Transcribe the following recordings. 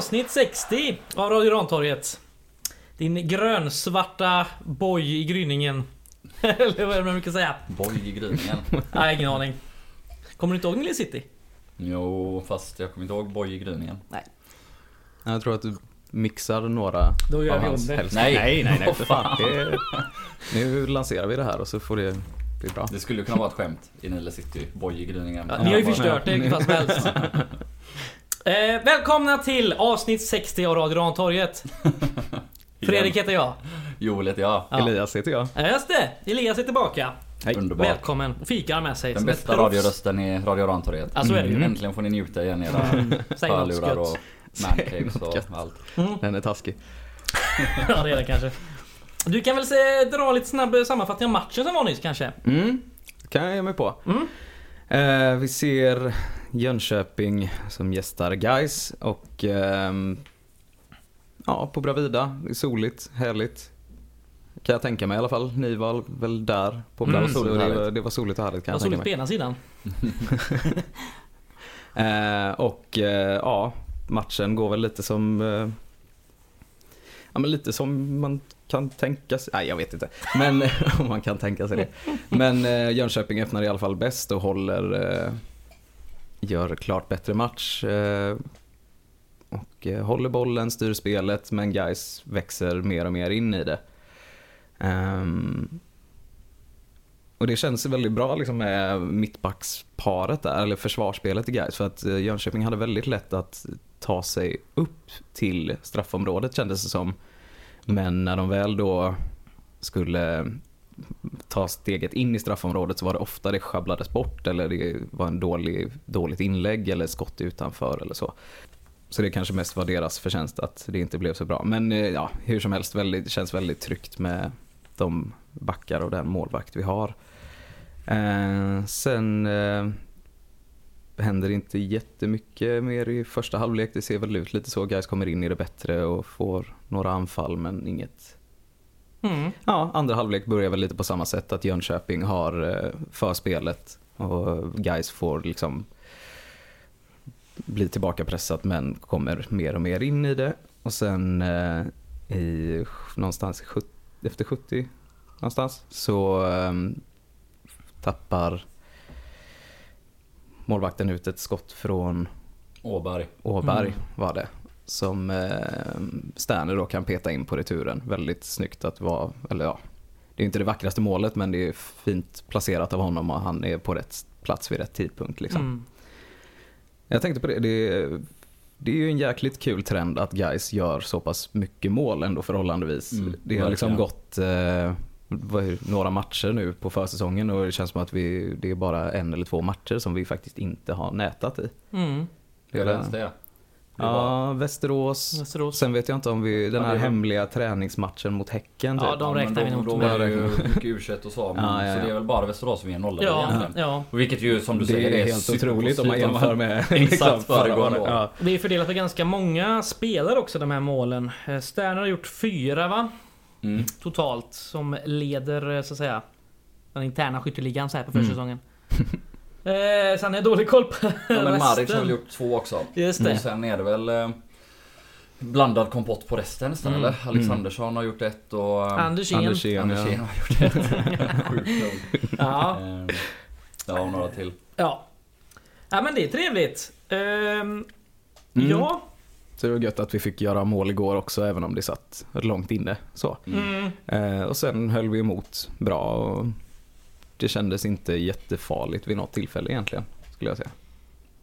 Avsnitt 60 av Radio Rantorget. Din grönsvarta boj i gryningen. Eller vad är det man brukar säga? Boj i gryningen. Nej, ingen aning. Kommer du inte ihåg Nile City? Jo, fast jag kommer inte ihåg boj i gryningen. Jag tror att du mixar några Då gör av vi om hans det. Nej. nej, nej, nej för fan. Det, nu lanserar vi det här och så får det bli bra. Det skulle kunna vara ett skämt i Nile City. Boj i gryningen. Ja, ni har ju förstört det som helst. Eh, välkomna till avsnitt 60 av Radio Rantorget. Fredrik heter jag. Joel heter jag. Ja. Elias heter jag. Ja, just det. Elias är tillbaka. Hej. Underbart. Välkommen. Fikar med sig. Den som ett bästa proffs. radiorösten i Radio Rantorget. Ja, så är det ju. Äntligen får ni njuta igen era Säg något hörlurar och mancaves något och gött. allt. Den är taskig. Ja, det är det kanske. Du kan väl se, dra lite snabb sammanfattning av matchen som var nyss kanske? Mm, kan jag ge mig på. Mm. Eh, vi ser Jönköping som gästar guys och ehm, ja, på Bravida. Det är soligt, härligt. Kan jag tänka mig i alla fall. Ni var väl där på Mm, plats. soligt och och det, var, det var soligt och härligt kan jag tänka soligt mig. på ena sidan. Eh, och eh, ja, matchen går väl lite som eh, Ja men lite som man kan tänka sig, nej jag vet inte. Men om man kan tänka sig det. Men eh, Jönköping öppnar i alla fall bäst och håller eh, Gör klart bättre match eh, Och eh, håller bollen, styr spelet men guys växer mer och mer in i det. Ehm, och det känns väldigt bra liksom med mittbacksparet där, eller försvarsspelet i guys för att eh, Jönköping hade väldigt lätt att ta sig upp till straffområdet kändes det som. Men när de väl då skulle ta steget in i straffområdet så var det ofta det sjabblades bort eller det var en dålig, dåligt inlägg eller skott utanför eller så. Så det kanske mest var deras förtjänst att det inte blev så bra. Men eh, ja, hur som helst, väldigt, det känns väldigt tryggt med de backar och den målvakt vi har. Eh, sen eh, händer inte jättemycket mer i första halvlek. Det ser väl ut lite så. Guys kommer in i det bättre och får några anfall men inget. Mm. Ja, andra halvlek börjar väl lite på samma sätt att Jönköping har eh, förspelet och Guys får liksom bli tillbaka pressat men kommer mer och mer in i det. Och sen eh, i någonstans i sjut- efter 70 någonstans så eh, tappar målvakten ut ett skott från Åberg. Åberg Mm. var det. Som eh, Sterner då kan peta in på returen. Väldigt snyggt att vara, eller ja, det är inte det vackraste målet men det är fint placerat av honom och han är på rätt plats vid rätt tidpunkt. Liksom. Mm. Jag tänkte på det, det är, det är ju en jäkligt kul trend att guys gör så pass mycket mål ändå förhållandevis. Mm, det har liksom gått eh, några matcher nu på försäsongen och det känns som att vi, det är bara en eller två matcher som vi faktiskt inte har nätat i. Mm. Det är det. Var- Ja, Västerås. Västerås. Sen vet jag inte om vi, den Ja, här är- hemliga träningsmatchen mot Häcken Ja, typ. de räknar vi då, nog då inte var det ju med. mycket u och så. Men, Ja, ja, Så ja. det är väl bara Västerås som är nollade Ja, egentligen. ja. Och Vilket ju som du Det säger är helt otroligt om man jämför med Exakt liksom, föregående år. Ja. Det är fördelat på ganska många spelare också de här målen. Eh, Sterner har gjort fyra va? Mm. Totalt. Som leder eh, så att säga den interna skytteligan så här på Mm. eh, sen har jag dålig koll på Ja, men Maric har resten. väl gjort två också. Just det. Och sen är det väl eh, blandad kompott på resten nästan Mm. eller? Alexandersson har gjort ett och... eh, Andersén. Andersén, Andersén ja. har gjort ett. Sjukt. Ja. Eh, Ja, och några till. ja. Ja men det är trevligt. Ehm, Mm. Ja. Så det var gött att vi fick göra mål igår också även om det satt långt inne. Så. Mm. Eh, och sen höll vi emot bra och det kändes inte jättefarligt vid något tillfälle egentligen. Skulle jag säga.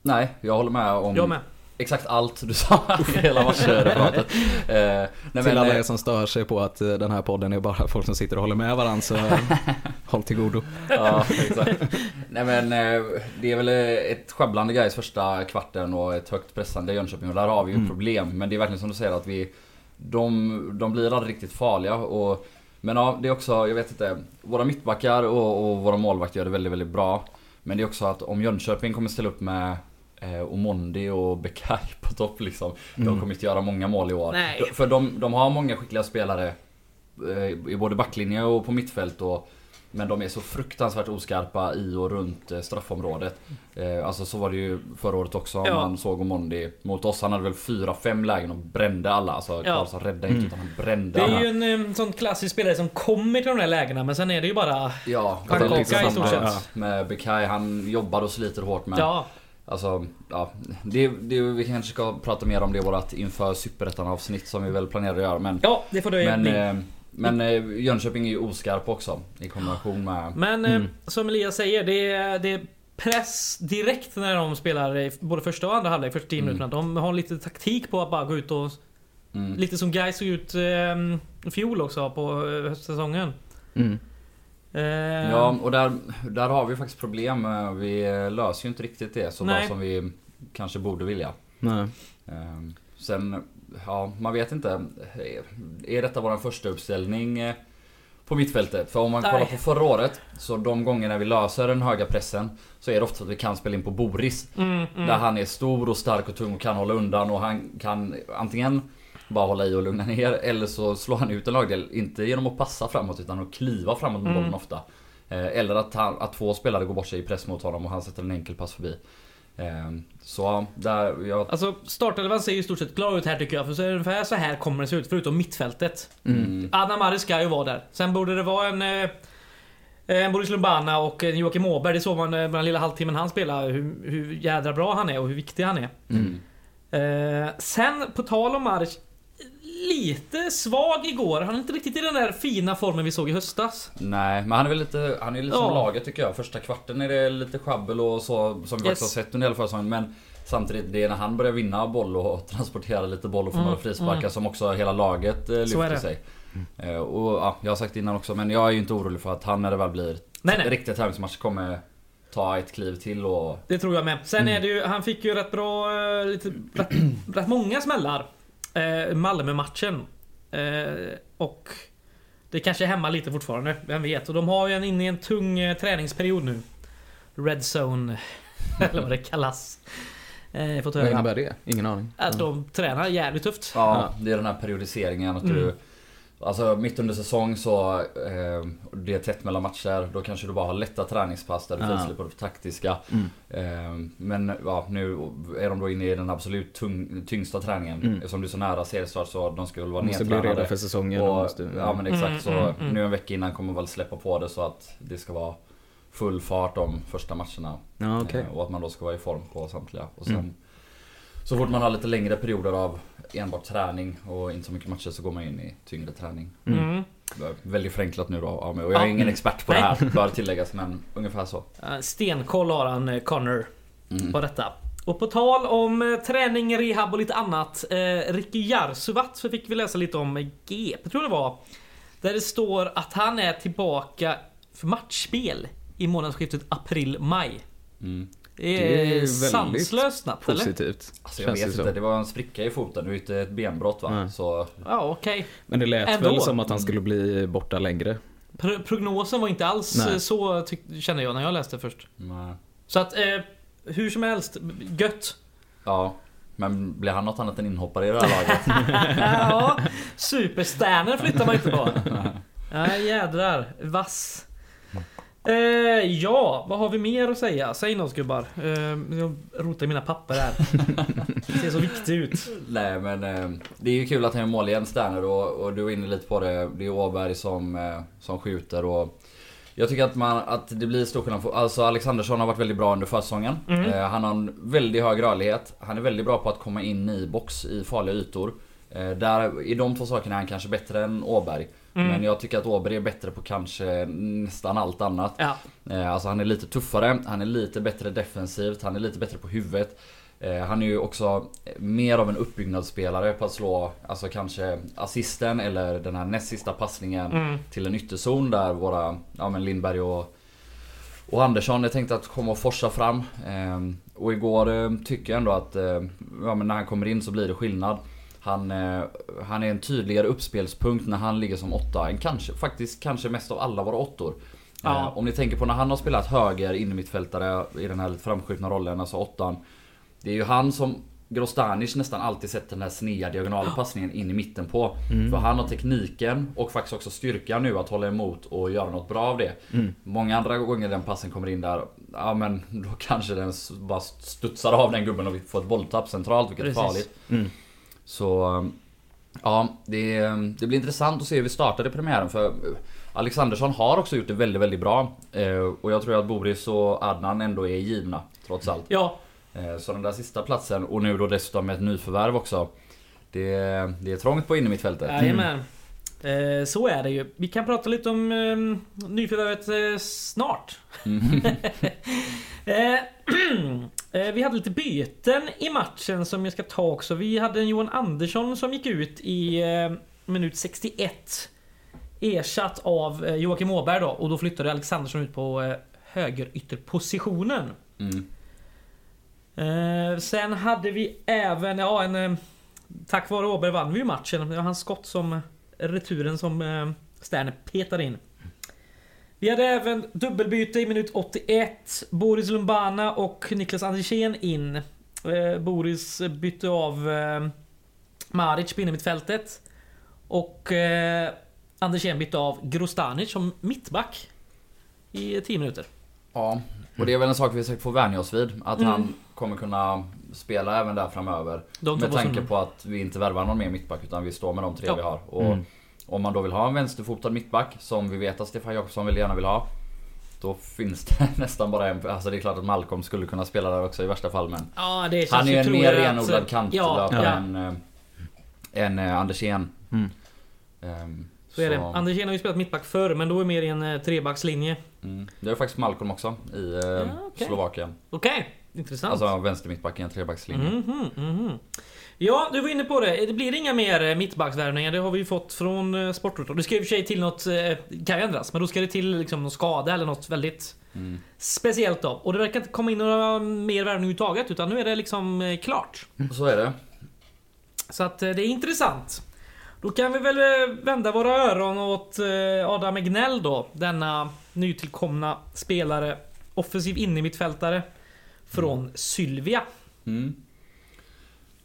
Nej, jag håller med om Jag med. exakt allt du sa i hela matchreferatet. Eh, nej, Till alla eh, er som stör sig på att eh, den här podden är bara folk som sitter och håller med varandra så håll till godo. Ja, exakt. Nej men eh, det är väl eh, ett sjabblande guys första kvarten och ett högt pressande Jönköping och där har vi ju Mm. problem. Men det är verkligen som du säger att vi de, de blir aldrig riktigt farliga och Men ja, det är också, jag vet inte. Våra mittbackar och, och våra målvakter gör det väldigt, väldigt bra. Men det är också att om Jönköping kommer ställa upp med eh, Omondi och Bekai på topp liksom. De Mm. kommer inte göra många mål i år. Nej. För de, de har många skickliga spelare eh, i både backlinje och på mittfält och Men de är så fruktansvärt oskarpa i och runt eh, straffområdet. Eh, alltså så var det ju förra året också. Ja. Man såg Omondi mot oss. Han hade väl 4-5 lägen och brände alla. Alltså Karlsson räddade inte Mm. utan han brände Det är alla. ju en eh, sån klassisk spelare som kommer till de där lägena men sen är det ju bara... Ja, Pannkaka det är lite i samma stort sett. Med Bekai. Han jobbar och sliter hårt men Ja, Alltså, ja. Det, det, vi kanske ska prata mer om det i vårat inför Superettan avsnitt som vi väl planerar att göra. Men, ja det får det men, bli. eh, men eh, Jönköping är ju oskarp också. I kombination med... Men eh, Mm. som Elias säger, det är, det är press direkt när de spelar i både första och andra halvlek, första 10 Mm. minuterna. De har lite taktik på att bara gå ut och... Mm. Lite som Gais såg ut eh, fjol också på eh, höstsäsongen. Mm. Eh, Ja, och där, där har vi faktiskt problem. Eh, Vi eh, löser ju inte riktigt det så bra som vi kanske borde vilja. Nej. Eh, Sen, ja, man vet inte. Är detta vår första uppställning eh, på mittfältet? För om man Nej. kollar på förra året, så de gångerna vi löser den höga pressen så är det ofta att vi kan spela in på Boris. mm, mm. Där han är stor och stark och tung och kan hålla undan och han kan antingen bara hålla i och lugna ner eller så slår han ut en lagdel. Inte genom att passa framåt utan att kliva framåt med Mm. bollen ofta. Eh, Eller att, han, att två spelare går bort sig i press mot honom och han sätter en enkel pass förbi. Eh, Så där, jag... Alltså startelvan ser ju i stort sett klar ut här tycker jag. För så är det ungefär så här kommer det se ut förutom mittfältet. Mm. Adam Mari ska ju vara där. Sen borde det vara en... eh, En Boris Lumbana och en Joakim Åberg. Det såg man eh, den lilla halvtimmen han spelade. Hur, hur jädra bra han är och hur viktig han är. Mm. Eh, sen på tal om Maric. Lite svag igår. Han är inte riktigt i den där fina formen vi såg i höstas. Nej, men han är väl lite, han är lite Ja. som laget tycker jag. Första kvarten är det lite sjabbel och så som vi Yes. faktiskt har sett under hela försäsongen. Men samtidigt, det är när han börjar vinna boll och transportera lite boll och få Mm, några frisparkar mm. som också hela laget eh, lyfter sig. Eh, Och ja, jag har sagt det innan också, men jag är ju inte orolig för att han när det väl blir Nej, nej. riktiga tävlingsmatcher kommer ta ett kliv till och... Det tror jag med. Sen Mm. är det ju, han fick ju rätt bra, eh, lite, rätt, rätt många smällar. Eh, Malmö-matchen. Eh, och det kanske hämmar lite fortfarande, vem vet. Och de har ju en inne i en tung eh, träningsperiod nu. Red Zone, eller vad det kallas. Eh, fått Vad höra. innebär det? Ingen aning. Att de tränar jävligt tufft. Ja, det är den här periodiseringen att Mm. du... Alltså mitt under säsong så, eh, det är tätt mellan matcher, då kanske du bara har lätta träningspass där du Ja. frislipar på det taktiska. Mm. Eh, men ja, nu är de då inne i den absolut tung, tyngsta träningen. Mm. Eftersom du är så nära seriestart så de ska väl vara Måste bli redo nedtränade. för säsongen. och Och, måste, ja men exakt, Mm, så mm, mm. nu en vecka innan kommer man väl släppa på det så att det ska vara full fart de första matcherna. ja, okej. Eh, Och att man då ska vara i form på samtliga. Och sen, Mm. Så fort man har lite längre perioder av enbart träning och inte så mycket matcher så går man in i tyngre träning. Mm. Mm. Väldigt förenklat nu då av mig. Och jag är Ja. ingen expert på Nej. det här, bör tilläggas. Men ungefär så. Stenkoll har han, eh, Connor. Mm. på detta. Och på tal om eh, träning, rehab och lite annat. Eh, Ricky Jarsuvat så fick vi läsa lite om GP, tror jag det var. Där det står att han är tillbaka för matchspel i månadsskiftet april-maj. Mm. Det Det är sanslöst snabbt eller? Positivt. Alltså jag känns vet det inte, det var en spricka i foten. Det var inte ett benbrott va? Nej. Så Ja okej. Men det lät Ändå. väl som att han skulle bli borta längre. Pro- Prognosen var inte alls Nej. eh, så kände jag när jag läste först. nej. Så att eh, hur som helst, gött. Ja. Men blir han något annat än inhoppare i det här laget? ja, superstjärnor flyttar man inte på. Nej jädrar, vass. Eh, ja, vad har vi mer att säga? Säg något gubbar. Eh, jag rotar i mina papper här. Det ser så viktigt ut. Nej men eh, det är ju kul att han gör mål igen Sterner och, och du är inne lite på det. Det är Åberg som, eh, som skjuter och jag tycker att, man, att det blir stor skillnad. Alltså Alexandersson har varit väldigt bra under försäsongen. Mm. Eh, han har en väldigt hög rörlighet. Han är väldigt bra på att komma in i box i farliga ytor. Eh, där, I de två sakerna är han kanske bättre än Åberg. Mm. Men jag tycker att Åberg är bättre på kanske nästan allt annat. Ja, Eh, Alltså han är lite tuffare, han är lite bättre defensivt, han är lite bättre på huvudet. Eh, Han är ju också mer av en uppbyggnadsspelare på att slå, alltså kanske assisten eller den här näst sista passningen mm. till en ytterzon där våra, ja men Lindberg och, och Andersson är tänkt att komma och forsa fram. Eh, Och igår eh, tycker jag ändå att, eh, ja men när han kommer in så blir det skillnad. Han, eh, han är en tydligare uppspelspunkt när han ligger som åtta än kanske, faktiskt kanske mest av alla våra åttor. Ja. Eh, Om ni tänker på när han har spelat höger innermittfältare i den här lite framskjutna rollen, alltså åttan. Det är ju han som Grostanic nästan alltid sätter den här sneda diagonala passningen in i mitten på. Mm. För han har tekniken och faktiskt också styrkan nu att hålla emot och göra något bra av det. Mm. Många andra gånger den passen kommer in där, ja men då kanske den bara studsar av den gubben och vi får ett bolltapp centralt vilket är Precis. farligt. Mm. Så ja, det, det blir intressant att se hur vi startar i premiären för Alexandersson har också gjort det väldigt, väldigt bra. Eh, Och jag tror att Boris och Adnan ändå är givna, trots allt. Ja, Eh, Så den där sista platsen, och nu då dessutom med ett nyförvärv också. Det, det är trångt på innermittfältet. jajamän. Eh, så är det ju. Vi kan prata lite om eh, nyförvärvet eh, snart. Mm. Eh, eh, vi hade lite byten i matchen som jag ska ta också. Vi hade en Johan Andersson som gick ut i eh, minut 61. Ersatt av Joakim Åberg då och då flyttade Alexandersson ut på högerytterpositionen. Mm. Sen hade vi även, ja en... Tack vare Åberg vann vi ju matchen. Det var hans skott som returen som eh, Sterner petade in. Vi hade även dubbelbyte i minut 81. Boris Lumbana och Niklas Andersén in. Eh, Boris bytte av eh, Maric på innermittfältet. Och eh, Andersén bytte av Grostanic som mittback. I 10 minuter. Ja, och det är väl en sak vi säkert får vänja oss vid. Att Mm. han kommer kunna spela även där framöver. Med tanke som- på att vi inte värvar någon mer mittback utan vi står med de tre Ja. vi har. Och Mm. om man då vill ha en vänsterfotad mittback som vi vet att Stefan Jakobsson vill gärna vill ha. Då finns det nästan bara en. Alltså det är klart att Malcolm skulle kunna spela där också i värsta fall men. Ja, det Han är ju en mer troligare att- renodlad kantlöpare Ja, ja. än, äh, än äh, Andersén. Mm. Ehm, Så är det. Andersén har ju spelat mittback förr, men då är mer i en eh, trebackslinje. Mm. Det är faktiskt Malcolm också i Ja, okej. Slovakien. Okej, intressant. Alltså vänster mittback i en trebackslinje. Mhm, mhm. Ja, du var inne på det. Det blir inga mer eh, mittbacksvärvningar. Det har vi ju fått från eh, Sportrutor. Det ska i och för sig till något... eh, kan ju ändras, men då ska det till liksom någon skada eller något väldigt Mm. speciellt då. Och det verkar inte komma in några mer värvningar överhuvudtaget, utan nu är det liksom klart. Så är det. Så att det är intressant. Då kan vi väl vända våra öron åt Adam Egnell då. Denna nytillkomna spelare. Offensiv innermittfältare. Från Sylvia. Mm.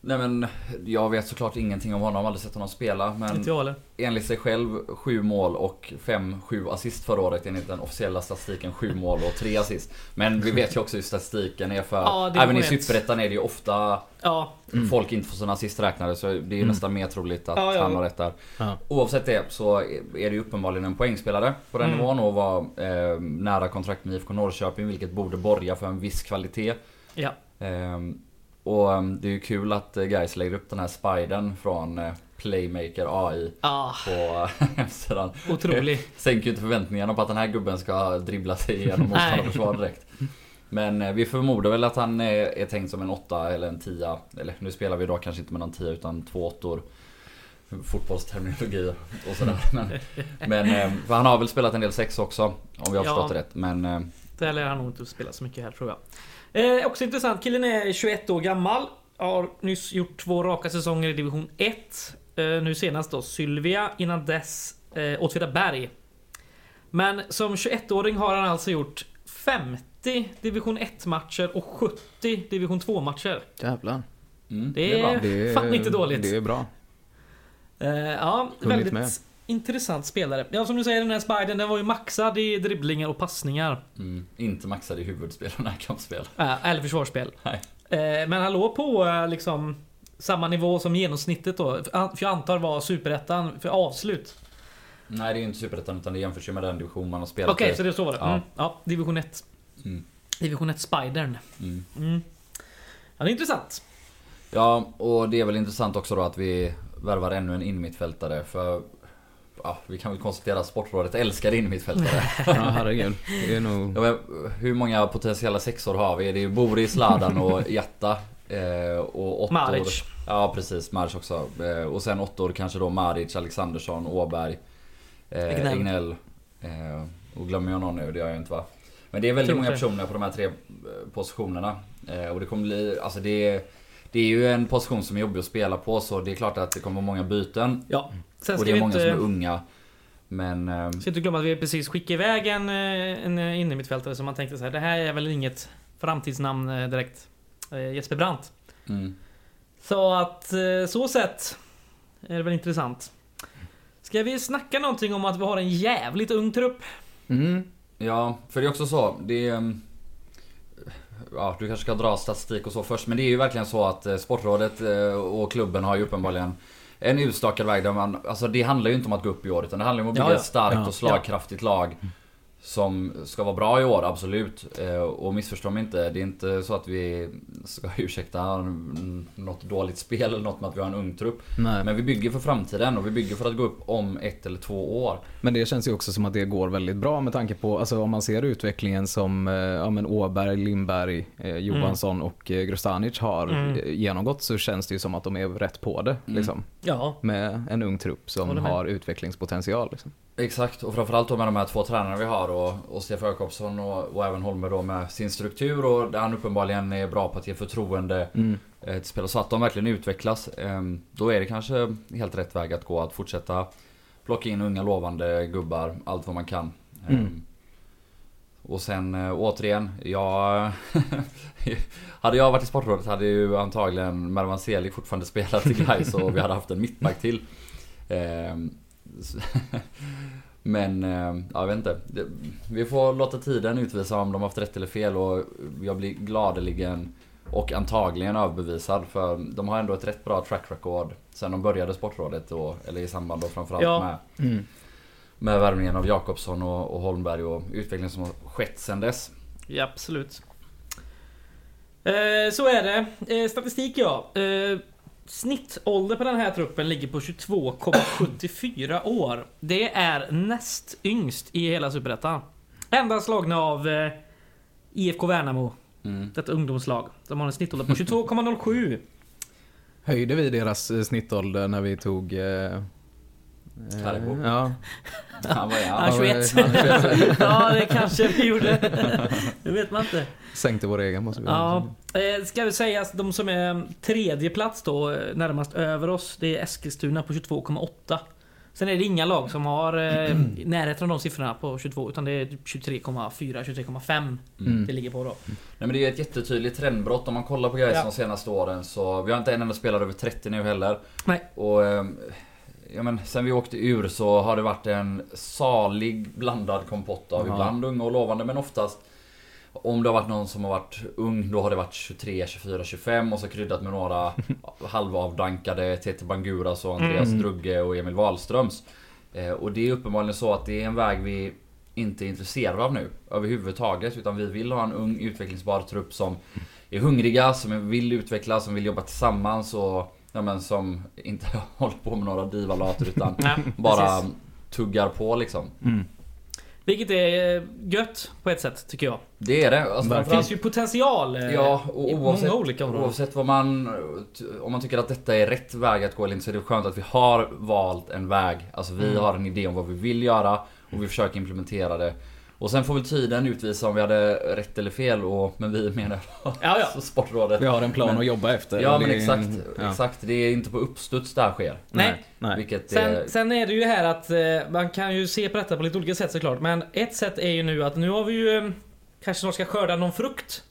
Nej men jag vet såklart ingenting om honom, aldrig sett honom spela. Men Inte jag heller. enligt sig själv sju mål och fem, sju assist förra året enligt den officiella statistiken. Sju mål och tre assist. Men vi vet ju också hur statistiken är för Ja, det är även i. Superettan är det ju ofta Ja, folk inte får sina assist räknade. Så det är ju nästan mer troligt att Ja, ja. han har rätt där. Ja. Oavsett det så är det ju uppenbarligen en poängspelare på den Mm. nivån och var eh, nära kontrakt med IFK Norrköping vilket borde borga för en viss kvalitet. ja. Ehm, och ehm, det är ju kul att eh, guys lägger upp den här spiden från eh, Playmaker AI Ah, på hemsidan. otrolig. Sänker ju inte förväntningarna på att den här gubben ska dribbla sig igenom motståndarförsvar direkt. Men eh, vi förmodar väl att han är, tänkt som en åtta eller en tia. Eller nu spelar vi då kanske inte med någon tia utan två åttor. Fotbollsterminologi och sådär. Men, men eh, för han har väl spelat en del sex också. Om vi har Ja. förstått det rätt. Men eh, Det lär han nog inte spela så mycket här tror jag. Eh, också intressant, killen är 21 år gammal. Har nyss gjort två raka säsonger i division 1. Eh, nu senast då Sylvia, innan dess eh, Åtvidaberg. Men som 21-åring har han alltså gjort 50 division 1 matcher och 70 division 2 matcher. Jävlar. mm, Det är- bra. Det är, Fan, inte dåligt. Det är bra. Eh, ja, Hunnit väldigt med. Intressant spelare. Ja, som du säger, den här Spiden den var ju maxad i dribblingar och passningar. Mm, inte maxad i huvudspel och närkampsspel. Äh, eller försvarsspel. Nej. Eh, men han låg på eh, liksom samma nivå som genomsnittet då. För jag antar var superettan för avslut. Nej det är ju inte superettan utan det jämförs ju med den division man har spelat Okej, i. så det är så var det. Ja. Mm. Ja, division 1. Mm. Division 1 Spidern. Mm. Mm. Ja, det är intressant. Ja, och det är väl intressant också då att vi värvar ännu en innermittfältare för Ja, vi kan väl konstatera att Sportrådet älskar innermittfältare. Ja, herregud. Det är nog... Ja, men hur många potentiella sexor har vi? Det är Boris, Ladan och Jatta. Eh, och åttor. Maric. Ja precis, Maric också. Eh, och sen åttor kanske då Maric, Alexandersson, Åberg. Eh, Egnell. Eh, och glömmer jag någon nu? Det gör jag inte va? Men det är väldigt Tror många det. personer på de här tre eh, positionerna. Eh, och det kommer bli, alltså det är, det är ju en position som är jobbig att spela på så det är klart att det kommer vara många byten. Ja. Sen Och det är många inte, som är unga. Men... Eh, ska inte glömma att vi precis skickade iväg en, eh, en eh, innermittfältare som man tänkte så här. Det här är väl inget framtidsnamn eh, direkt. Jesper Brandt. mm, Så att så sett är det väl intressant. Ska vi snacka någonting om att vi har en jävligt ung trupp? Mm. Ja, för det är också så. Det är... ehm, Ja, du kanske ska dra statistik och så först. Men det är ju verkligen så att Sportrådet och klubben har ju uppenbarligen en utstakad väg där man... Alltså det handlar ju inte om att gå upp i år utan det handlar om att bygga Ja, ja. ett starkt och slagkraftigt lag. Som ska vara bra i år, absolut. Eh, Och missförstå mig inte, det är inte så att vi ska ursäkta något dåligt spel eller något med att vi har en ung trupp. Nej. Men vi bygger för framtiden och vi bygger för att gå upp om ett eller två år. Men det känns ju också som att det går väldigt bra med tanke på, alltså om man ser utvecklingen som eh, ja, men Åberg, Lindberg, eh, Johansson och eh, Grostanic har Mm. genomgått så känns det ju som att de är rätt på det. Mm. Liksom, Ja. med en ung trupp som har utvecklingspotential. Liksom. Exakt, och framförallt då med de här två tränarna vi har och, och Stefan Jakobsson och, och även Holmer då med sin struktur och där han uppenbarligen är bra på att ge förtroende Mm. eh, till spelare så att de verkligen utvecklas. Ehm, Då är det kanske helt rätt väg att gå att fortsätta plocka in unga lovande gubbar, allt vad man kan. Ehm, Mm. Och sen eh, återigen, jag... hade jag varit i Sportrådet hade ju antagligen Mervan Selig fortfarande spelat i Gais och vi hade haft en mittback till. Men, eh, jag vet inte. Vi får låta tiden utvisa om de har haft rätt eller fel och jag blir gladeligen och antagligen överbevisad för de har ändå ett rätt bra track record sen de började Sportrådet då, eller i samband då framförallt Ja. med Mm. med värvningen av Jakobsson och, och Holmberg och utvecklingen som har skett sen dess. Ja, absolut. Eh, så är det. Eh, statistik ja. Eh, snittålder på den här truppen ligger på 22,74 år. Det är näst yngst i hela Superettan. Endast slagna av eh, IFK Värnamo, Mm. detta ungdomslag. De har en snittålder på 22,07. Höjde vi deras eh, snittålder när vi tog... Eh, eh, Haribo. ja. Han var Ja. 21. Ja, 21. ja, det kanske vi gjorde. Det vet man inte. Sänkte vår egen måste vi Ja, eh, ska vi säga att de som är tredje plats då eh, närmast över oss, det är Eskilstuna på 22,8. Sen är det inga lag som har eh, närheten av de siffrorna på 22 utan det är typ 23,4, 23,5 Mm. det ligger på då. Nej men det är ett jättetydligt trendbrott om man kollar på Gais Ja. de senaste åren så vi har inte en enda spelare över 30 nu heller. Nej. Och ehm, ja, men sen vi åkte ur så har det varit en salig blandad kompott av Ja. ibland unga och lovande men oftast om det har varit någon som har varit ung då har det varit 23, 24, 25 och så kryddat med några halvavdankade Tete Banguras och Andreas Mm. Drugge och Emil Wahlströms. Eh, och det är uppenbarligen så att det är en väg vi inte är intresserade av nu överhuvudtaget. Utan vi vill ha en ung utvecklingsbar trupp som är hungriga, som vill utvecklas, som vill jobba tillsammans och ja, men som inte håller på med några divalater utan bara tuggar på liksom. Mm. Vilket är eh, gött på ett sätt tycker jag. Det är det. Alltså, Det finns ju potential eh, Ja, och i oavsett, många olika områden. oavsett vad man... Om man tycker att detta är rätt väg att gå eller inte så är det skönt att vi har valt en väg. Alltså vi Mm. har en idé om vad vi vill göra och vi försöker implementera det. Och sen får väl tiden utvisa om vi hade rätt eller fel och, men vi menar Ja, ja. Sportrådet. Vi har en plan Men- att jobba efter. Ja men det exakt, ja. exakt. Det är inte på uppstuds där sker. Nej. Nej. Vilket är... Sen, sen är det ju här att eh, man kan ju se på detta på lite olika sätt såklart. Men ett sätt är ju nu att nu har vi ju eh, kanske snart ska skörda någon frukt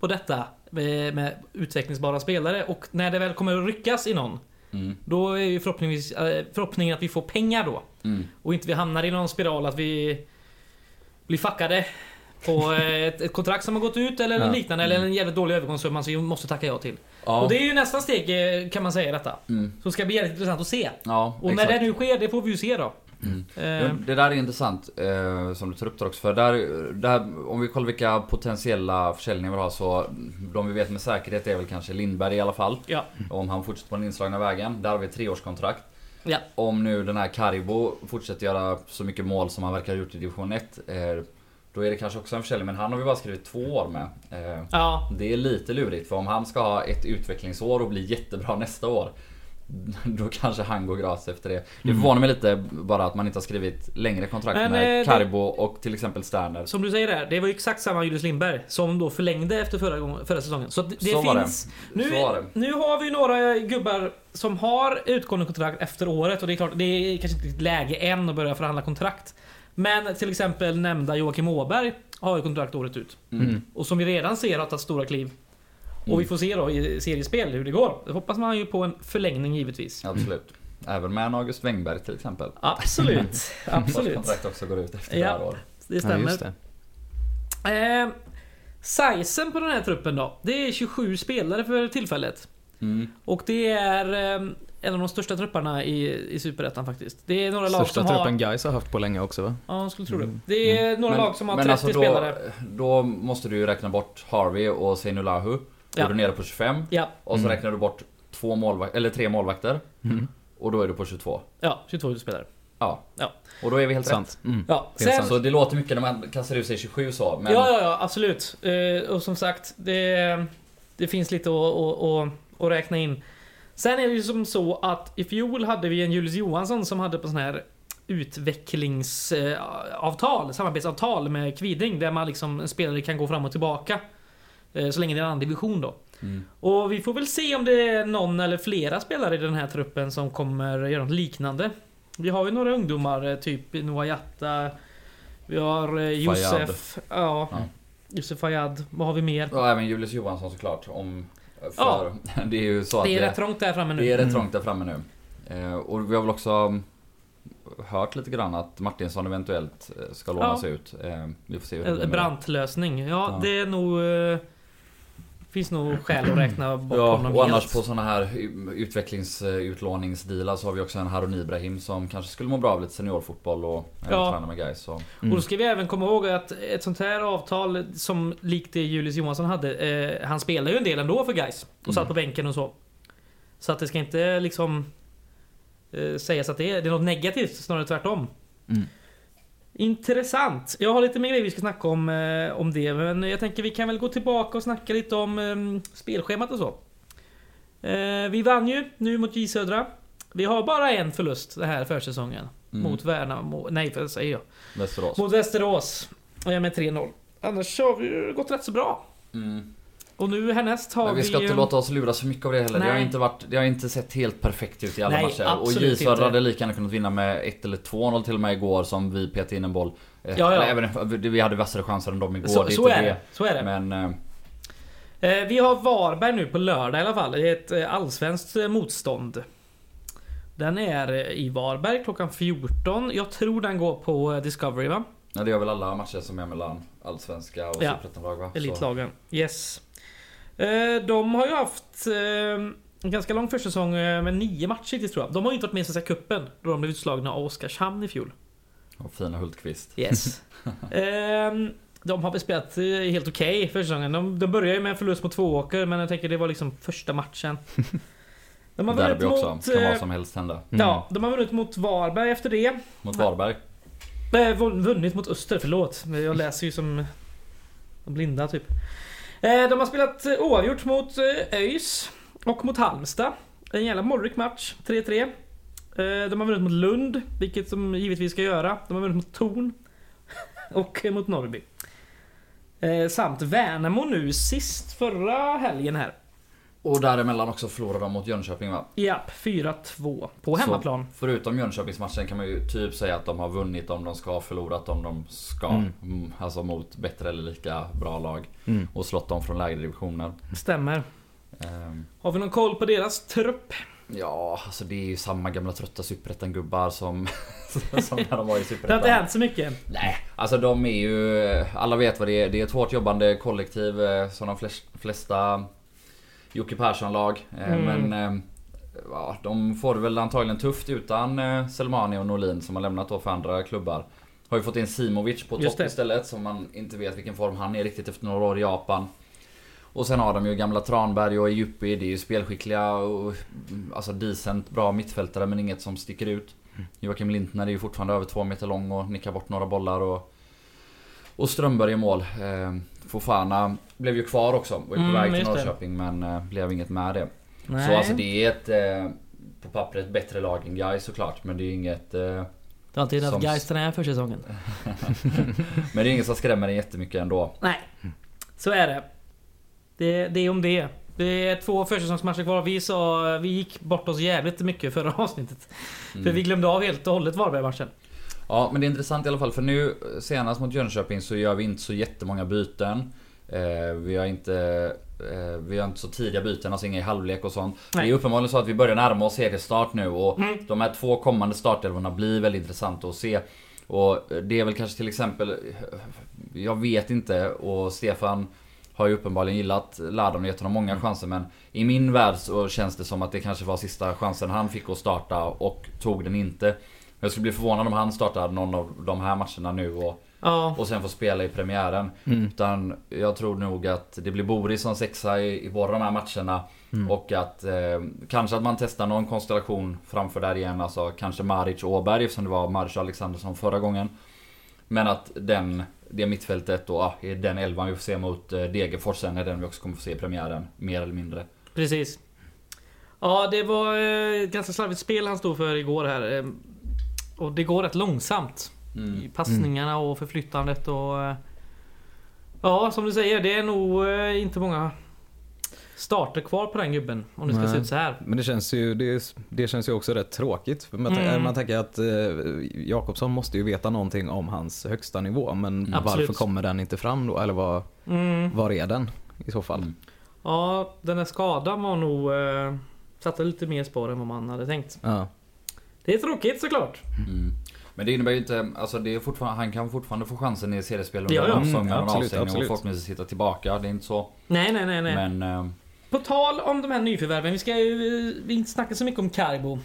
på detta med, med utvecklingsbara spelare. Och när det väl kommer att ryckas i någon. Mm, Då är ju förhoppningsvis, eh, förhoppningen att vi får pengar då. mm. Och inte vi hamnar i någon spiral att vi blir fuckade på eh, ett, ett kontrakt som har gått ut eller Ja. liknande. Eller en jävligt dålig övergångssumma som vi måste tacka ja till. Ja. Och det är ju nästa steg eh, kan man säga detta. Mm. Så ska bli jävligt intressant att se. Ja, Och när det nu sker, det får vi ju se då. Mm. Eh, Det där är intressant eh, som du tar upp där också för där, där, om vi kollar vilka potentiella försäljningar vi har så De vi vet med säkerhet är väl kanske Lindberg i alla fall. ja. Om han fortsätter på den inslagna vägen. Där har vi ett treårskontrakt. Ja. Om nu den här Karibo fortsätter göra så mycket mål som han verkar ha gjort i division 1. Eh, då är det kanske också en försäljning men han har vi bara skrivit två år med. Eh, Ja, det är lite lurigt för om han ska ha ett utvecklingsår och bli jättebra nästa år Då kanske han går gratis efter det. Det förvånar mig lite bara att man inte har skrivit längre kontrakt Men, med Karibo och till exempel Sterner. som du säger där. Det var ju exakt samma Julius Lindberg som då förlängde efter förra, gången, förra säsongen. Så det, Så var det. finns... Nu, det. nu har vi några gubbar som har utgående kontrakt efter året och det är klart, det är kanske inte läge än att börja förhandla kontrakt. Men till exempel nämnda Joakim Åberg har ju kontrakt året ut. Mm. Mm. Och som vi redan ser har tagit stora kliv. Och vi får se då i seriespel hur det går. Det hoppas man ju på en förlängning givetvis. Absolut. Även med en August Wengberg till exempel. Absolut, Vars absolut. kontrakt också går ut efter Ja. det här året. Det Ja, stämmer. just det. Eh, sizen på den här truppen då. Det är 27 spelare för tillfället. Mm. Och det är eh, en av de största trupperna i, i Superettan faktiskt. Det är några lag Största som truppen har... Gais har haft på länge också va? Ja, jag skulle tro det. Mm. Det är några lag som har 30 alltså då, spelare. då måste du ju räkna bort Harvey och Seinulahu. Då Ja. är du nere på 25. Ja, Och så Mm. räknar du bort två målvak- eller tre målvakter. Mm. Och då är du på 22. ja 22 spelare. Ja. Ja. Och då är vi helt rätt. Sant. Mm. Ja, Det är sen, sant. Så det låter mycket när man kastar ut sig 27 så. Men ja, ja, ja, absolut. Eh, och som sagt, det, det finns lite att, att, att, att räkna in. Sen är det ju som så att i fjol hade vi en Julius Johansson som hade på sån här utvecklingsavtal, samarbetsavtal med Kviding där man liksom, en spelare kan gå fram och tillbaka. Eh, Så länge det är en annan division då. Mm. Och vi får väl se om det är någon eller flera spelare i den här truppen som kommer göra något liknande. Vi har ju några ungdomar, eh, typ Noah Jatta. Vi har eh, Josef. Ja. Ja. Josef Fayad. Vad har vi mer? Och även Julius Johansson såklart. Om, för det är ju så att Det är rätt trångt där framme nu. det är rätt Mm. trångt där framme nu. Och vi har väl också hört lite grann att Martinsson eventuellt ska lånas ut. Eh, vi får se hur det blir brantlösning. Ja, Ja. det är nog... Finns nog skäl att räkna bort Ja, honom och annars helt. på såna här utvecklingsutlåningsdealar så har vi också en Harun Ibrahim som kanske skulle må bra av lite seniorfotboll och Ja. träna med guys. Så. Mm. Och då ska vi även komma ihåg att ett sånt här avtal som likt det Julius Johansson hade. Eh, han spelar ju en del ändå för guys Och satt Mm. på bänken och så. Så att det ska inte liksom eh, sägas att det är, det är något negativt, snarare tvärtom. Mm. Intressant. Jag har lite mer grejer vi ska snacka om, eh, om det. Men jag tänker vi kan väl gå tillbaka och snacka lite om eh, spelschemat och så. Eh, vi vann ju nu mot J Södra. Vi har bara en förlust den här försäsongen. Mm. Mot Värnamo. Nej, vad säger jag? Västerås. Mot Västerås. eh, Med 3-0. Annars har vi gått rätt så bra. Mm. Och nu härnäst har Men vi ska vi... inte låta oss luras för mycket av det heller. Det har, inte varit, det har inte sett helt perfekt ut i alla Nej, matcher. Och J Södra hade lika gärna kunnat vinna med 1 eller 2-0 till och med igår som vi petade in en boll. Eh, Ja, ja. Även, vi hade vassare chanser än dem igår. Så, det är så är det. Så är det. Men eh, Eh, Vi har Varberg nu på lördag i alla fall. Det är ett eh, allsvenskt motstånd. Den är i Varberg klockan 14. Jag tror den går på Discovery va? ja, det gör väl alla matcher som är mellan allsvenska och Ja. superettanlag va? Elitlagen. Yes. Eh, De har ju haft eh, en ganska lång försäsong eh, med nio matcher hittills tror jag. De har ju inte varit med i Svenska Cupen då de blev utslagna av Oskarshamn i fjol. Och fina Hultqvist. Yes. Ehm, de har väl spelat helt okej okay försäsongen. De, de började ju med en förlust mot Tvååker men jag tänker det var liksom första matchen. De har Derby också. mot... Kan vad som helst hända. Mm. Ja, de har vunnit mot Varberg efter det. Mot Varberg. Vun- vunnit mot Öster, förlåt. Jag läser ju som de blinda typ. Eh, de har spelat eh, oavgjort mot eh, ÖIS och mot Halmstad. En jävla målrik match. 3-3. De har vunnit mot Lund, vilket de givetvis ska göra. De har vunnit mot Torn. och mot Norrby. Samt Värnamo nu sist förra helgen här. Och däremellan också förlorade de mot Jönköping va? Japp, 4-2 på hemmaplan. Så, förutom Jönköpingsmatchen kan man ju typ säga att de har vunnit om de ska, förlorat om de ska. Mm. Mm, Alltså mot bättre eller lika bra lag. Mm. Och slått dem från lägre divisioner. Stämmer. Ehm, Har vi någon koll på deras trupp? ja, alltså det är ju samma gamla trötta superettan-gubbar som, som när de var i Det har superettan. inte hänt så mycket. Nej, alltså de är ju... Alla vet vad det är. Det är ett hårt jobbande kollektiv eh, som de flest, flesta Jocke Persson-lag. Eh, Mm. Men... eh, Ja, de får det väl antagligen tufft utan eh, Selmani och Norlin som har lämnat då för andra klubbar. Har ju fått in Simovic på topp istället som man inte vet vilken form han är riktigt efter några år i Japan. Och sen har de ju gamla Tranberg och Ejupi, det är ju spelskickliga och mm, alltså decent bra mittfältare men inget som sticker ut. Joakim Lintner är ju fortfarande över två meter lång och nickar bort några bollar och... Och Strömberg i mål. Eh, Fofana blev ju kvar också, var ju på Mm, väg till. Norrköping men eh, blev inget med det. Nej. Så alltså det är ett... Eh, på pappret bättre lag än Gais såklart men det är inget... Det har haft Som- Gais den här försäsongen. men det är inget som skrämmer en jättemycket ändå. Nej, så är det. Det, det är om det. Det är två försäsongsmatcher kvar. Vi sa, vi gick bort oss jävligt mycket förra avsnittet. Mm. För vi glömde av helt och hållet Varberg-matchen. Ja men det är intressant i alla fall för nu senast mot Jönköping så gör vi inte så jättemånga byten. Eh, vi har inte eh, vi har inte så tidiga byten, alltså inga i halvlek och sånt. Nej. Det är uppenbarligen så att vi börjar närma oss seriestart nu och Mm. de här två kommande startelvorna blir väldigt intressanta att se. Och det är väl kanske till exempel, jag vet inte och Stefan har ju uppenbarligen gillat Ladon och gett honom många chanser men i min värld så känns det som att det kanske var sista chansen han fick att starta och tog den inte. Jag skulle bli förvånad om han startar någon av de här matcherna nu och, Ja, och sen får spela i premiären. Mm. Utan jag tror nog att det blir Boris som sexa i, i båda de här matcherna. Mm. Och att eh, kanske att man testar någon konstellation framför där igen. Alltså kanske Maric och Åberg som det var Maric och Alexandersson förra gången. Men att den, det mittfältet då ah, är den elvan vi får se mot eh, Degerfors sen är den vi också kommer få se i premiären. Mer eller mindre. precis. Ja, det var eh, ett ganska slarvigt spel han stod för igår här. Och det går rätt långsamt. Mm. I passningarna och förflyttandet och... eh, Ja, som du säger, det är nog eh, inte många starter kvar på den gubben. Om det ska Nej. se ut så här. Men det känns ju, det, det känns ju också rätt tråkigt. För man, Mm. man tänker att eh, Jakobsson måste ju veta någonting om hans högsta nivå. Men Absolut. varför kommer den inte fram då? Eller vad, Mm. var är den i så fall? Mm. Ja, den här skadan var nog... Eh, satte lite mer spår än vad man hade tänkt. Ja. Det är tråkigt såklart. Mm. Men det innebär ju inte, alltså det är fortfarande, han kan fortfarande få chansen i seriespel under Ja, ja. ja, säsongen Mm, och absolut, avstängning och absolut. förhoppningsvis hitta tillbaka. Det är inte så. Nej, nej, nej. nej. Men... Eh, På tal om de här nyförvärven. Vi ska ju vi inte snacka så mycket om Carbo.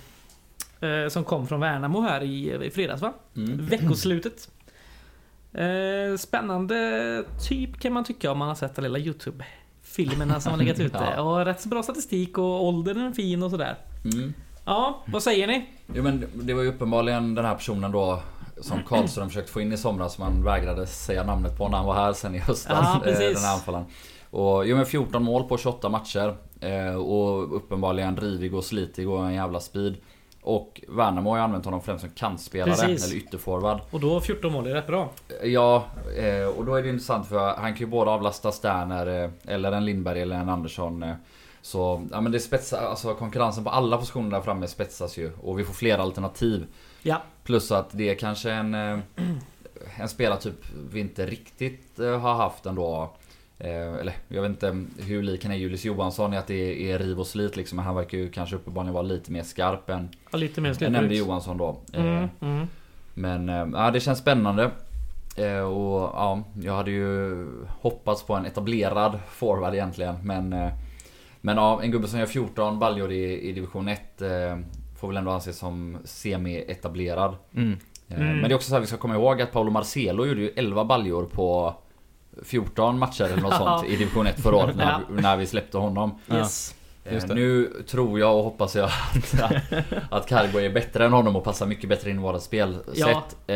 Eh, som kom från Värnamo här i, i fredags va? mm. Veckoslutet. Eh, spännande typ kan man tycka om man har sett den lilla YouTube-filmerna som har legat ute. Ja. Och rätt så bra statistik och åldern är fin och sådär. Mm. Ja, vad säger ni? Jo men det var ju uppenbarligen den här personen då som Karlström försökte få in i somras som han vägrade säga namnet på när han var här sen i höstas. Ja, eh, den här anfallaren. Och jo men 14 mål på 28 matcher. Eh, och uppenbarligen drivig och slitig och en jävla speed. Och Värnamo har ju använt honom främst som kantspelare Precis. eller ytterforward. Och då 14 mål är rätt bra. Ja, eh, och då är det intressant för han kan ju både avlasta Sterner eller en Lindberg eller en Andersson. Så ja men det spetsar, alltså konkurrensen på alla positioner där framme spetsas ju. Och vi får fler alternativ. Ja, Plus att det är kanske en, eh, en spelartyp vi inte riktigt eh, har haft ändå. Eh, Eller jag vet inte hur lik han är Julius Johansson i att det är riv och slit liksom. Men han verkar ju kanske uppenbarligen vara lite mer skarp än... ja, lite mer släppt nämnde. Johansson då. Mm, mm. Men ja, det känns spännande. Och ja, jag hade ju hoppats på en etablerad forward egentligen. Men, men ja, en gubbe som gör 14 baljor i, i division 1 eh, får väl ändå anses som semi-etablerad. Mm. Eh, Mm. Men det är också så här, vi ska komma ihåg att Paolo Marcelo gjorde ju 11 baljor på 14 matcher eller något sånt i division 1 förra året när, när vi släppte honom. Yes. Just Eh. Nu tror jag och hoppas jag att, att Cargo är bättre än honom och passar mycket bättre in i våra spelsätt. Ja.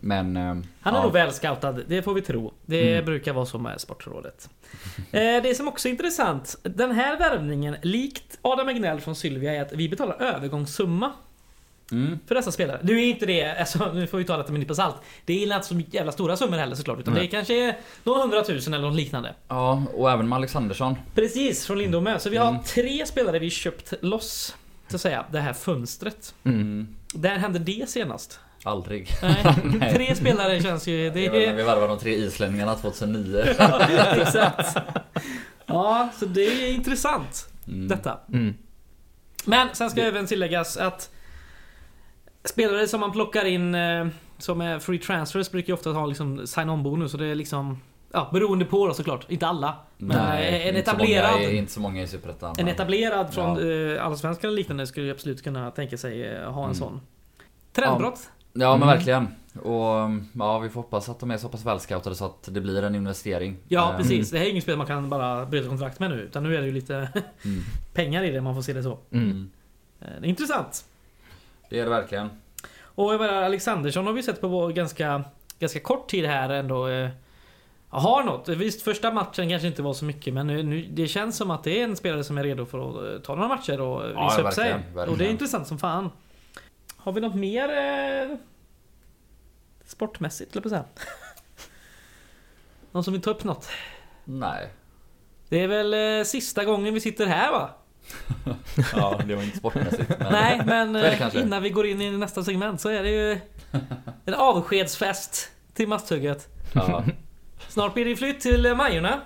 Men... eh, Han är ja. nog väl scoutad, det får vi tro. Det Mm. brukar vara så med Sportrådet. Eh, det som också är intressant, den här värvningen, likt Adam Egnell från Sylvia, är att vi betalar övergångssumma Mm. för dessa spelare. Nu är inte det, alltså, nu får vi ta det med en nypa salt. Det är inte så jävla stora summor heller såklart, utan Nej. det är kanske några hundratusen eller något liknande. Ja, och även med Alexandersson. Precis, från Lindome. Så vi har Mm. tre spelare vi köpt loss, så att säga, det här fönstret. Mm. Mm. Där hände det senast? Aldrig. Nej. Nej. Tre spelare känns ju... Det är... vi varvade de tre islänningarna 2009. Exakt. Ja, så det är intressant Mm. detta. Mm. Men sen ska Det- även tilläggas att spelare som man plockar in eh, som är free transfers brukar ju ofta ha liksom sign-on bonus och det är liksom Ja, beroende på då såklart. Inte alla. Men Nej, en inte så etablerad- många, inte så många i Superettan. En etablerad från Ja. eh, Allsvenskan eller liknande skulle ju absolut kunna tänka sig eh, ha en Mm. sån. Trendbrott. Ja men Mm. verkligen. Och ja, vi får hoppas att de är så pass välscoutade så att det blir en investering. Ja, Eh, precis. Det här är inget spel man kan bara bryta kontrakt med nu. Utan nu är det ju lite Mm. pengar i det, man får se det så. Mm. Eh, Det är intressant. Det är det verkligen. Och jag menar, Alexandersson har vi sett på ganska, ganska kort tid här ändå. Eh, har något. Visst, första matchen kanske inte var så mycket men nu, nu, det känns som att det är en spelare som är redo för att eh, ta några matcher och Ja, visa upp sig. verkligen. Och det är intressant som fan. Har vi något mer eh, sportmässigt, eller på säga? Någon som vill ta upp något? Nej. Det är väl eh, sista gången vi sitter här va? Ja, det var inte sportmässigt. Men... Nej, men eh, innan vi går in i nästa segment så är det ju en avskedsfest till Masthugget. Ja. Snart blir det flytt till Majorna.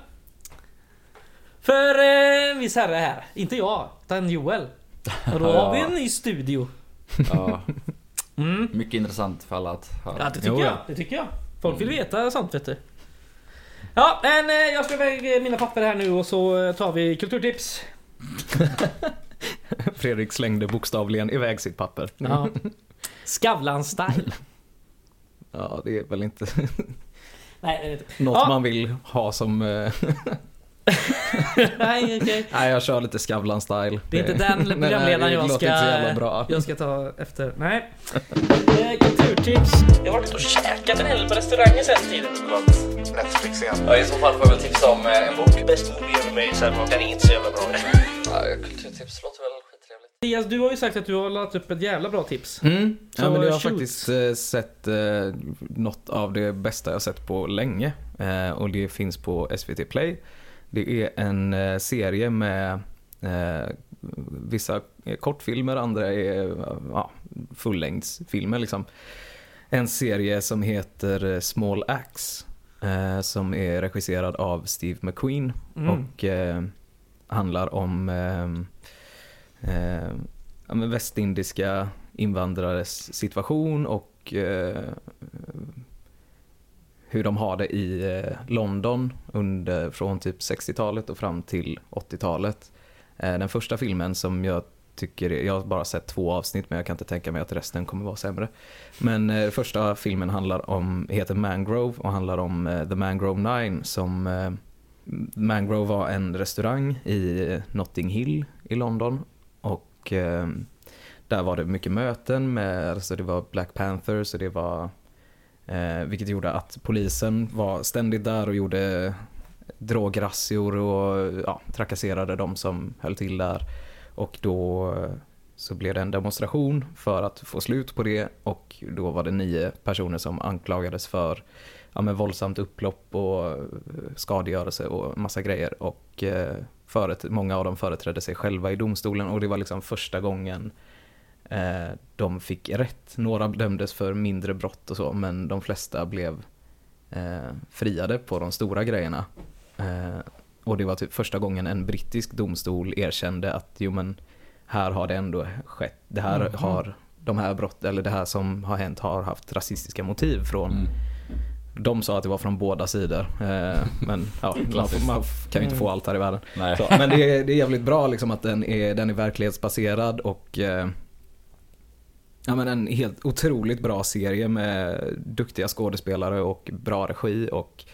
För eh, viss herre här. Inte jag, utan Joel. Och då har vi en ny studio. Ja, Mm. mycket intressant för alla att höra. Ja, det tycker Jo, jag. ja. Det tycker jag. Folk vill veta sånt vet du. Ja, men eh, jag ska iväg mina papper här nu och så eh, tar vi kulturtips. Fredrik slängde bokstavligen iväg sitt papper. Ja. Skavlan-style. Ja, det är väl inte Nej, det är inte. något Ja. man vill ha som... eh, Nej, okej. Nej, jag kör lite Skavlan-style. Det är inte den programledaren det jag låter ska, så jag ska ta efter. Nej. Eh, kulturtips. Jag har varit och käkat en hel på restauranger sen tiden. Netflix igen. Ja, i så fall får jag väl tipsa om eh, en bok. Best movie ever made, sen den är inte så jävla bra. Ja, kulturtips låter väl. Mattias, du har ju sagt att du har lagt upp ett jävla bra tips. Mm. Så Ja, men jag har shoot. faktiskt eh, sett eh, något av det bästa jag sett på länge. Eh, och det finns på SVT Play. Det är en eh, serie med eh, vissa är kortfilmer, andra är eh, ja, fullängdsfilmer liksom. En serie som heter eh, Small Axe. Eh, som är regisserad av Steve McQueen. Mm. Och eh, handlar om eh, eh, ja, västindiska invandrares situation och eh, hur de har det i eh, London under, från typ 60-talet och fram till 80-talet. Eh, den första filmen som jag tycker, jag har bara sett två avsnitt men jag kan inte tänka mig att resten kommer vara sämre. Men eh, första filmen handlar om, heter Mangrove och handlar om The Mangrove Nine som Mangrove var en restaurang i Notting Hill i London och där var det mycket möten med, alltså det var Black Panthers och det var eh, vilket gjorde att polisen var ständigt där och gjorde drograzzior och ja, trakasserade de som höll till där. Och då eh, så blev det en demonstration för att få slut på det och då var det nio personer som anklagades för ja, men våldsamt upplopp och eh, skadegörelse och massa grejer. Och eh, föret- många av dem företrädde sig själva i domstolen och det var liksom första gången eh, de fick rätt. Några dömdes för mindre brott och så men de flesta blev eh, friade på de stora grejerna. Eh, och det var typ första gången en brittisk domstol erkände att jo men här har det ändå skett. Det här Mhm. har de här brott eller det här som har hänt har haft rasistiska motiv från Mm. de sa att det var från båda sidor. Eh, men ja, man, man kan ju inte få allt här i världen. Så, men det är, det är jävligt bra liksom att den är, den är verklighetsbaserad och eh, ja, men en helt otroligt bra serie med duktiga skådespelare och bra regi och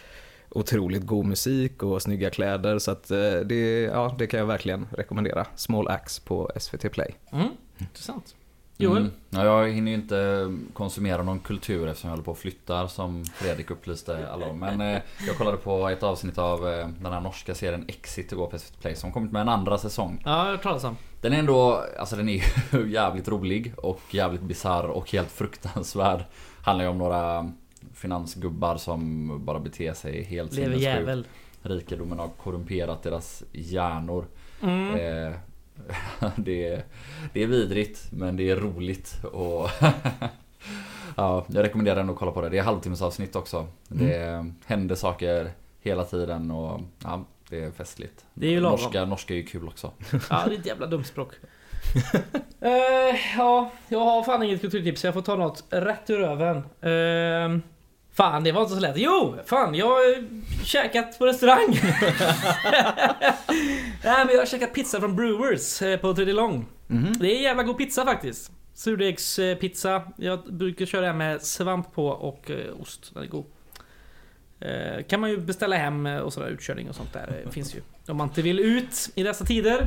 otroligt god musik och snygga kläder. Så att eh, det, ja, det kan jag verkligen rekommendera. Small Axe på SVT Play. Mm. Intressant. Joel? Mm. Ja, jag hinner ju inte konsumera någon kultur eftersom jag håller på och flyttar som Fredrik upplyste alla om. Men eh, jag kollade på ett avsnitt av eh, den här norska serien Exit igår på SVT Play som kommit med en andra säsong. Ja, jag talas om. Den är ändå, alltså den är jävligt rolig och jävligt bizarr och helt fruktansvärd. Handlar ju om några finansgubbar som bara beter sig helt Lever sinnessjukt. jävel. Rikedomen har korrumperat deras hjärnor. Mm. Eh, det, är, det är vidrigt men det är roligt och Ja, jag rekommenderar ändå att kolla på det. Det är halvtimmesavsnitt också. Det händer saker hela tiden och ja, det är festligt. Det är ju lagom. norska, norska är ju kul också. Ja, det är ett jävla dumt språk. Eh, ja, jag har fan inget kulturtips så jag får ta något rätt ur röven. Uh, fan, det var inte så lätt. Jo, fan, jag har käkat på restaurang. Nej, men jag har käkat pizza från Brewers eh, på Tredje Lång. Det är jävla god pizza faktiskt. Surdegspizza. Jag brukar köra den med svamp på och eh, ost. Den är god. Eh, kan man ju beställa hem eh, och sådär utkörning och sånt där. Det finns ju. Om man inte vill ut i dessa tider.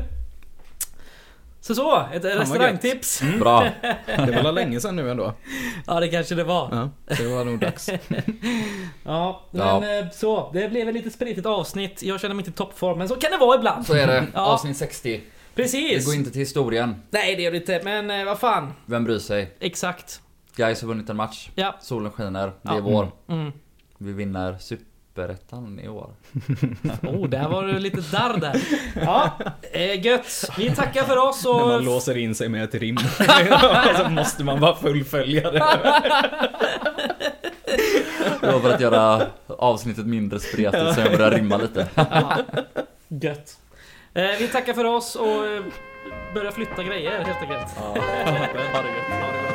Så så, ett restaurangtips. Bra! Det var länge sedan nu ändå. Ja, det kanske det var. Ja, det var nog dags. Ja, men Ja. eh, så. Det blev ett lite spritigt avsnitt. Jag känner mig inte i toppform, men så kan det vara ibland. Så är det. Ja. Avsnitt 60. Det Precis. går inte till historien. Nej, det gör det inte. Men eh, vad fan. Vem bryr sig? Exakt. Guys har vunnit en match. Ja. Solen skiner. Det Ja. är vår. Mm. Vi vinner Superettan i år. Oh, där var det lite darr där. Ja, eh, gött. Vi tackar för oss När man och... låser in sig med ett rim. så måste man bara fullfölja det. Det var för att göra avsnittet mindre spretigt så jag började rimma lite. Ja. Gött. Eh, vi tackar för oss och eh, börjar flytta grejer helt enkelt. Ja, ha det gött.